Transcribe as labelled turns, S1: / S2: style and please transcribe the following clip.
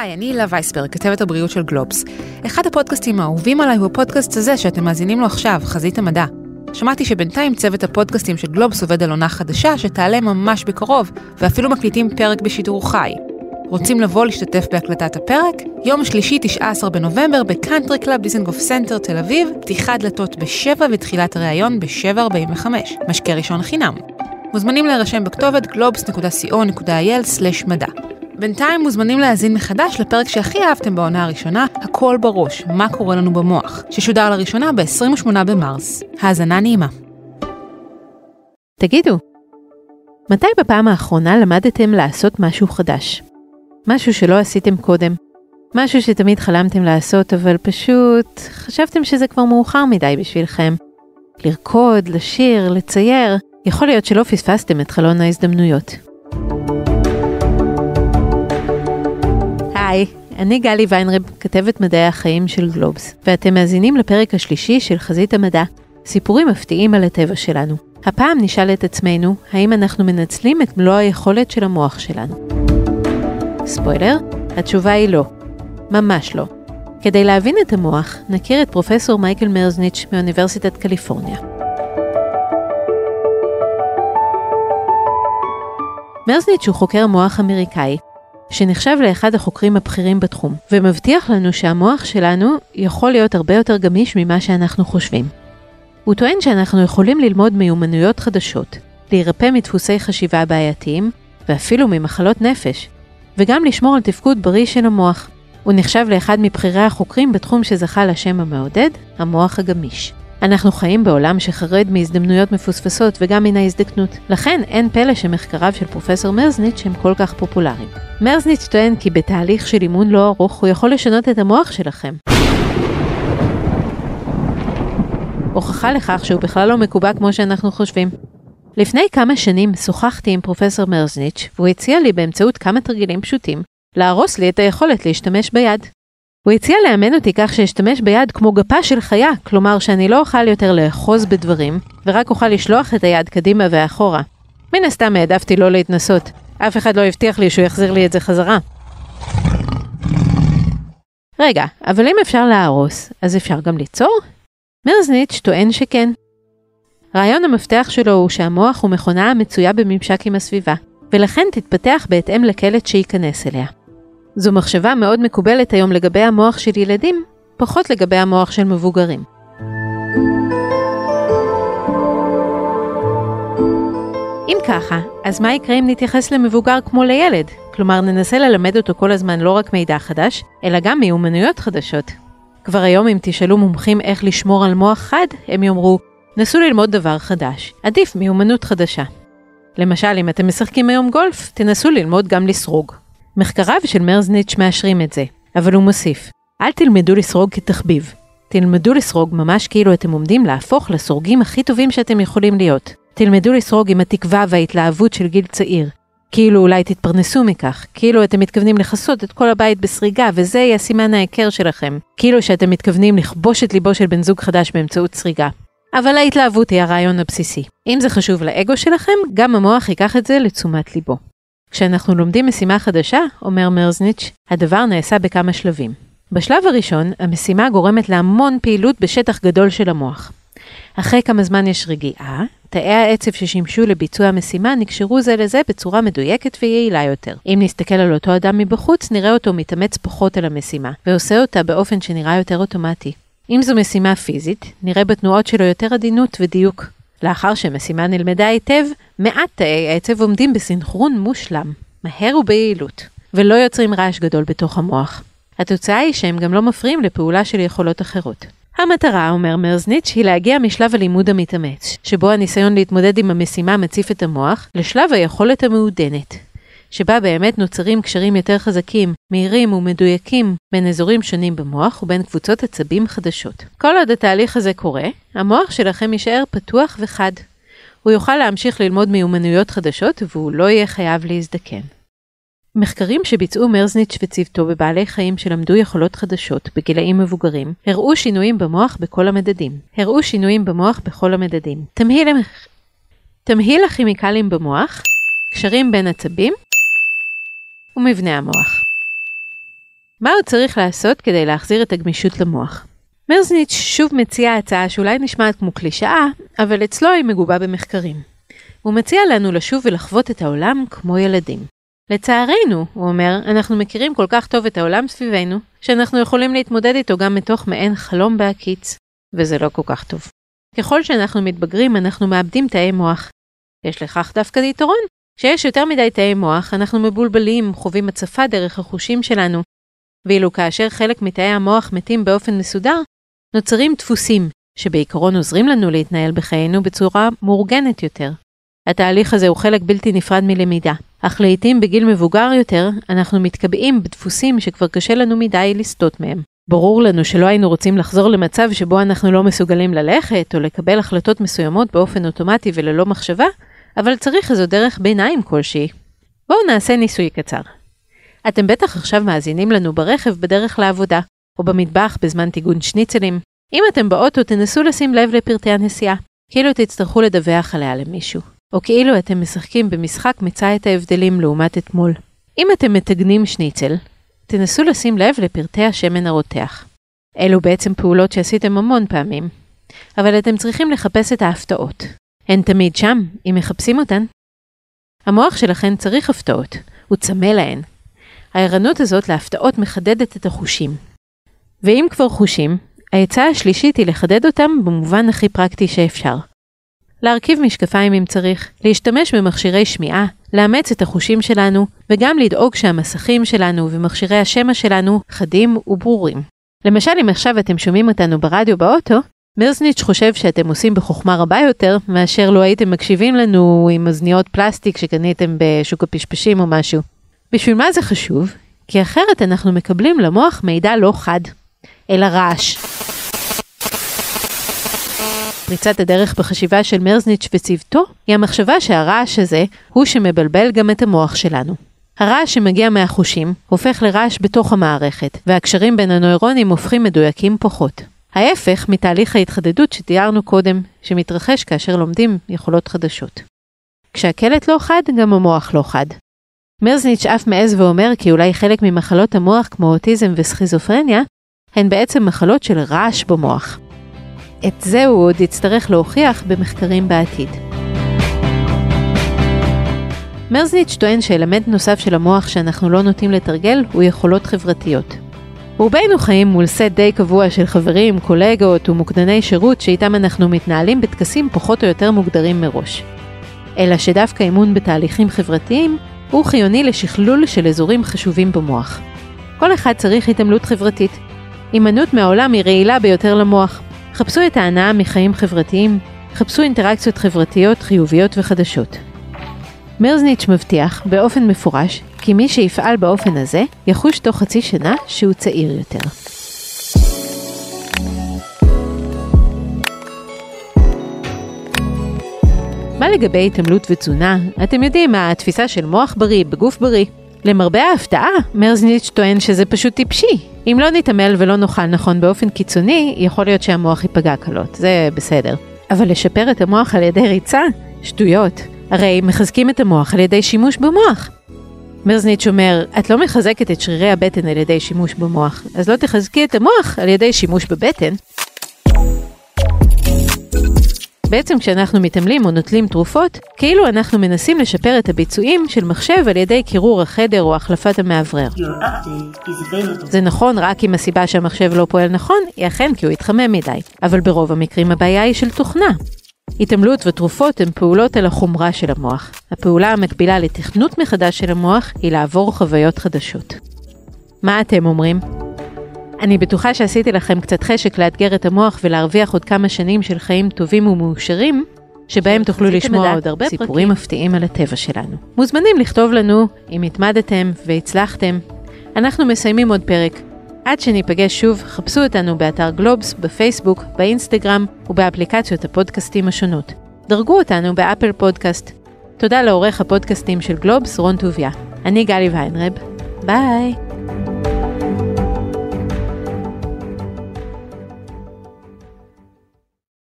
S1: היי, אני הילה וייסברג, כתבת הבריאות של גלובס. אחד הפודקאסטים האהובים עליי הוא הפודקאסט הזה שאתם מאזינים לו עכשיו, חזית המדע. שמעתי שבינתיים צוות הפודקאסטים של גלובס עובד על עונה חדשה שתעלה ממש בקרוב, ואפילו מקליטים פרק בשידור חי. רוצים לבוא להשתתף בהקלטת הפרק? יום שלישי, 19 בנובמבר, בקאנטרי קלאב דיזנגוף סנטר תל אביב, פתיחת דלתות ב-7 ותחילת הראיון ב-7.45. משקה ראשון חינם. מוזמנים להירשם בכתובת globes.co.il/מדע. בינתיים מוזמנים להאזין מחדש לפרק שהכי אהבתם בעונה הראשונה, הכל בראש, מה קורה לנו במוח, ששודר לראשונה ב-28 במרס. האזנה נעימה.
S2: תגידו, מתי בפעם האחרונה למדתם לעשות משהו חדש? משהו שלא עשיתם קודם, משהו שתמיד חלמתם לעשות, אבל פשוט חשבתם שזה כבר מאוחר מדי בשבילכם. לרקוד, לשיר, לצייר, יכול להיות שלא פספסתם את חלון ההזדמנויות. היי, אני גלי ויינרב, כתבת מדעי החיים של גלובס, ואתם מאזינים לפרק השלישי של חזית המדע, סיפורים מפתיעים על הטבע שלנו. הפעם נשאל את עצמנו, האם אנחנו מנצלים את מלוא היכולת של המוח שלנו? ספוילר, התשובה היא לא. ממש לא. כדי להבין את המוח, נכיר את פרופסור מייקל מרזניץ' מאוניברסיטת קליפורניה. מרזניץ' הוא חוקר מוח אמריקאי, שנחשב לאחד החוקרים הבכירים בתחום, ומבטיח לנו שהמוח שלנו יכול להיות הרבה יותר גמיש ממה שאנחנו חושבים. הוא טוען שאנחנו יכולים ללמוד מיומנויות חדשות, להירפא מדפוסי חשיבה בעייתיים, ואפילו ממחלות נפש, וגם לשמור על תפקוד בריא של המוח. הוא נחשב לאחד מבכירי החוקרים בתחום שזכה לשם המעודד, המוח הגמיש. אנחנו חיים בעולם שחרד מהזדמנויות מפוספסות וגם מן ההזדקנות. לכן אין פלא שמחקריו של פרופסור מרזניץ' הם כל כך פופולריים. מרזניץ' טוען כי בתהליך של אימון לא ארוך הוא יכול לשנות את המוח שלכם. הוכחה לכך שהוא בכלל לא מקובע כמו שאנחנו חושבים. לפני כמה שנים שוחחתי עם פרופסור מרזניץ' והוא הציע לי באמצעות כמה תרגילים פשוטים להרוס לי את היכולת להשתמש ביד. הוא הציע לאמן אותי כך שאשתמש ביד כמו גפה של חיה, כלומר שאני לא אוכל יותר לאחוז בדברים, ורק אוכל לשלוח את היד קדימה ואחורה. מן הסתם העדפתי לא להתנסות, אף אחד לא הבטיח לי שהוא יחזיר לי את זה חזרה. רגע, אבל אם אפשר להרוס, אז אפשר גם ליצור? מרזניץ' טוען שכן. רעיון המפתח שלו הוא שהמוח הוא מכונה המצויה בממשק עם הסביבה, ולכן תתפתח בהתאם לקלט שייכנס אליה. זו מחשבה מאוד מקובלת היום לגבי המוח של ילדים, פחות לגבי המוח של מבוגרים. אם ככה, אז מה יקרה אם נתייחס למבוגר כמו לילד? כלומר, ננסה ללמד אותו כל הזמן לא רק מידע חדש, אלא גם מיומנויות חדשות. כבר היום אם תשאלו מומחים איך לשמור על מוח חד, הם יאמרו, נסו ללמוד דבר חדש, עדיף מיומנות חדשה. למשל, אם אתם משחקים היום גולף, תנסו ללמוד גם לסרוג. מחקריו של מרזניץ' מאשרים את זה, אבל הוא מוסיף, אל תלמדו לסרוג כתחביב. תלמדו לסרוג ממש כאילו אתם עומדים להפוך לסורגים הכי טובים שאתם יכולים להיות. תלמדו לסרוג עם התקווה וההתלהבות של גיל צעיר. כאילו אולי תתפרנסו מכך, כאילו אתם מתכוונים לכסות את כל הבית בסריגה וזה יהיה סימן ההיכר שלכם. כאילו שאתם מתכוונים לכבוש את ליבו של בן זוג חדש באמצעות סריגה. אבל ההתלהבות היא הרעיון הבסיסי. אם זה חשוב לאגו שלכם, גם המוח ייקח את זה לתשומת ליבו. כשאנחנו לומדים משימה חדשה, אומר מרזניץ', הדבר נעשה בכמה שלבים. בשלב הראשון, המשימה גורמת להמון פעילות בשטח גדול של המוח. אחרי כמה זמן יש רגיעה, תאי העצב ששימשו לביצוע המשימה נקשרו זה לזה בצורה מדויקת ויעילה יותר. אם נסתכל על אותו אדם מבחוץ, נראה אותו מתאמץ פחות על המשימה, ועושה אותה באופן שנראה יותר אוטומטי. אם זו משימה פיזית, נראה בתנועות שלו יותר עדינות ודיוק. לאחר שמשימה נלמדה היטב, מעט תאי העצב עומדים בסנכרון מושלם, מהר וביעילות, ולא יוצרים רעש גדול בתוך המוח. התוצאה היא שהם גם לא מפריעים לפעולה של יכולות אחרות. המטרה, אומר מרזניץ', היא להגיע משלב הלימוד המתאמץ, שבו הניסיון להתמודד עם המשימה מציף את המוח, לשלב היכולת המעודנת, שבה באמת נוצרים קשרים יותר חזקים, מהירים ומדויקים בין אזורים שונים במוח ובין קבוצות עצבים חדשות. כל עוד התהליך הזה קורה, המוח שלכם יישאר פתוח וחד. הוא יוכל להמשיך ללמוד מיומנויות חדשות והוא לא יהיה חייב להזדקן. מחקרים שביצעו מרזניץ' וצוותו בבעלי חיים שלמדו יכולות חדשות בגילאים מבוגרים, הראו שינויים במוח בכל המדדים. הראו שינויים במוח בכל המדדים. תמהיל, תמהיל הכימיקלים במוח, קשרים בין עצבים ומבנה המוח. מה עוד צריך לעשות כדי להחזיר את הגמישות למוח? מרזניץ' שוב מציע הצעה שאולי נשמעת כמו קלישאה, אבל אצלו היא מגובה במחקרים. הוא מציע לנו לשוב ולחוות את העולם כמו ילדים. לצערנו, הוא אומר, אנחנו מכירים כל כך טוב את העולם סביבנו, שאנחנו יכולים להתמודד איתו גם מתוך מעין חלום בהקיץ, וזה לא כל כך טוב. ככל שאנחנו מתבגרים, אנחנו מאבדים תאי מוח. יש לכך דווקא יתרון, כשיש יותר מדי תאי מוח, אנחנו מבולבלים, חווים הצפה דרך החושים שלנו, ואילו כאשר חלק מתאי המוח מתים באופן מסודר, נוצרים דפוסים, שבעיקרון עוזרים לנו להתנהל בחיינו בצורה מאורגנת יותר. התהליך הזה הוא חלק בלתי נפרד מלמידה, אך לעיתים בגיל מבוגר יותר, אנחנו מתקבעים בדפוסים שכבר קשה לנו מדי לסטות מהם. ברור לנו שלא היינו רוצים לחזור למצב שבו אנחנו לא מסוגלים ללכת או לקבל החלטות מסוימות באופן אוטומטי וללא מחשבה, אבל צריך איזו דרך ביניים כלשהי. בואו נעשה ניסוי קצר. אתם בטח עכשיו מאזינים לנו ברכב בדרך לעבודה, או במטבח בזמן טיגון שניצלים. אם אתם באוטו תנסו לשים לב לפרטי הנסיעה, כאילו תצטרכו לדווח עליה למישהו. או כאילו אתם משחקים במשחק מצא את ההבדלים לעומת אתמול. אם אתם מטגנים שניצל, תנסו לשים לב לפרטי השמן הרותח. אלו בעצם פעולות שעשיתם המון פעמים, אבל אתם צריכים לחפש את ההפתעות. הן תמיד שם, אם מחפשים אותן. המוח שלכם צריך הפתעות, הוא צמא להן. הערנות הזאת להפתעות מחדדת את החושים. ואם כבר חושים, העצה השלישית היא לחדד אותם במובן הכי פרקטי שאפשר. להרכיב משקפיים אם צריך, להשתמש במכשירי שמיעה, לאמץ את החושים שלנו, וגם לדאוג שהמסכים שלנו ומכשירי השמע שלנו חדים וברורים. למשל, אם עכשיו אתם שומעים אותנו ברדיו באוטו, מרזניץ' חושב שאתם עושים בחוכמה רבה יותר, מאשר לו הייתם מקשיבים לנו עם אוזניות פלסטיק שקניתם בשוק הפשפשים או משהו. בשביל מה זה חשוב? כי אחרת אנחנו מקבלים למוח מידע לא חד, אלא רעש. פריצת הדרך בחשיבה של מרזניץ' וצוותו, היא המחשבה שהרעש הזה הוא שמבלבל גם את המוח שלנו. הרעש שמגיע מהחושים הופך לרעש בתוך המערכת, והקשרים בין הנוירונים הופכים מדויקים פחות. ההפך מתהליך ההתחדדות שתיארנו קודם, שמתרחש כאשר לומדים יכולות חדשות. כשהקלט לא חד, גם המוח לא חד. מרזניץ' אף מעז ואומר כי אולי חלק ממחלות המוח כמו אוטיזם וסכיזופרניה, הן בעצם מחלות של רעש במוח. את זה הוא עוד יצטרך להוכיח במחקרים בעתיד. מרזניץ' טוען שאלמנט נוסף של המוח שאנחנו לא נוטים לתרגל הוא יכולות חברתיות. רובנו חיים מול סט די קבוע של חברים, קולגות ומוקדני שירות שאיתם אנחנו מתנהלים בטקסים פחות או יותר מוגדרים מראש. אלא שדווקא אימון בתהליכים חברתיים הוא חיוני לשכלול של אזורים חשובים במוח. כל אחד צריך התעמלות חברתית. הימנעות מהעולם היא רעילה ביותר למוח, חפשו את ההנאה מחיים חברתיים, חפשו אינטראקציות חברתיות חיוביות וחדשות. מרזניץ' מבטיח באופן מפורש כי מי שיפעל באופן הזה יחוש תוך חצי שנה שהוא צעיר יותר. מה לגבי התעמלות ותזונה? אתם יודעים, התפיסה של מוח בריא בגוף בריא. למרבה ההפתעה, מרזניץ' טוען שזה פשוט טיפשי. אם לא נתעמל ולא נאכל נכון באופן קיצוני, יכול להיות שהמוח ייפגע קלות, זה בסדר. אבל לשפר את המוח על ידי ריצה? שטויות. הרי מחזקים את המוח על ידי שימוש במוח. מרזניץ' אומר, את לא מחזקת את שרירי הבטן על ידי שימוש במוח, אז לא תחזקי את המוח על ידי שימוש בבטן. בעצם כשאנחנו מתעמלים או נוטלים תרופות, כאילו אנחנו מנסים לשפר את הביצועים של מחשב על ידי קירור החדר או החלפת המאוורר. זה נכון רק אם הסיבה שהמחשב לא פועל נכון, היא אכן כי הוא התחמם מדי, אבל ברוב המקרים הבעיה היא של תוכנה. התעמלות ותרופות הן פעולות על החומרה של המוח. הפעולה המקבילה לתכנות מחדש של המוח היא לעבור חוויות חדשות. מה אתם אומרים? אני בטוחה שעשיתי לכם קצת חשק לאתגר את המוח ולהרוויח עוד כמה שנים של חיים טובים ומאושרים, שבהם תוכלו לשמוע עוד הרבה סיפורים מפתיעים על הטבע שלנו. מוזמנים לכתוב לנו אם התמדתם והצלחתם. אנחנו מסיימים עוד פרק. עד שניפגש שוב, חפשו אותנו באתר גלובס, בפייסבוק, באינסטגרם ובאפליקציות הפודקאסטים השונות. דרגו אותנו באפל פודקאסט. תודה לעורך הפודקאסטים של גלובס, רון טוביה. אני גלי ויינרב. ביי.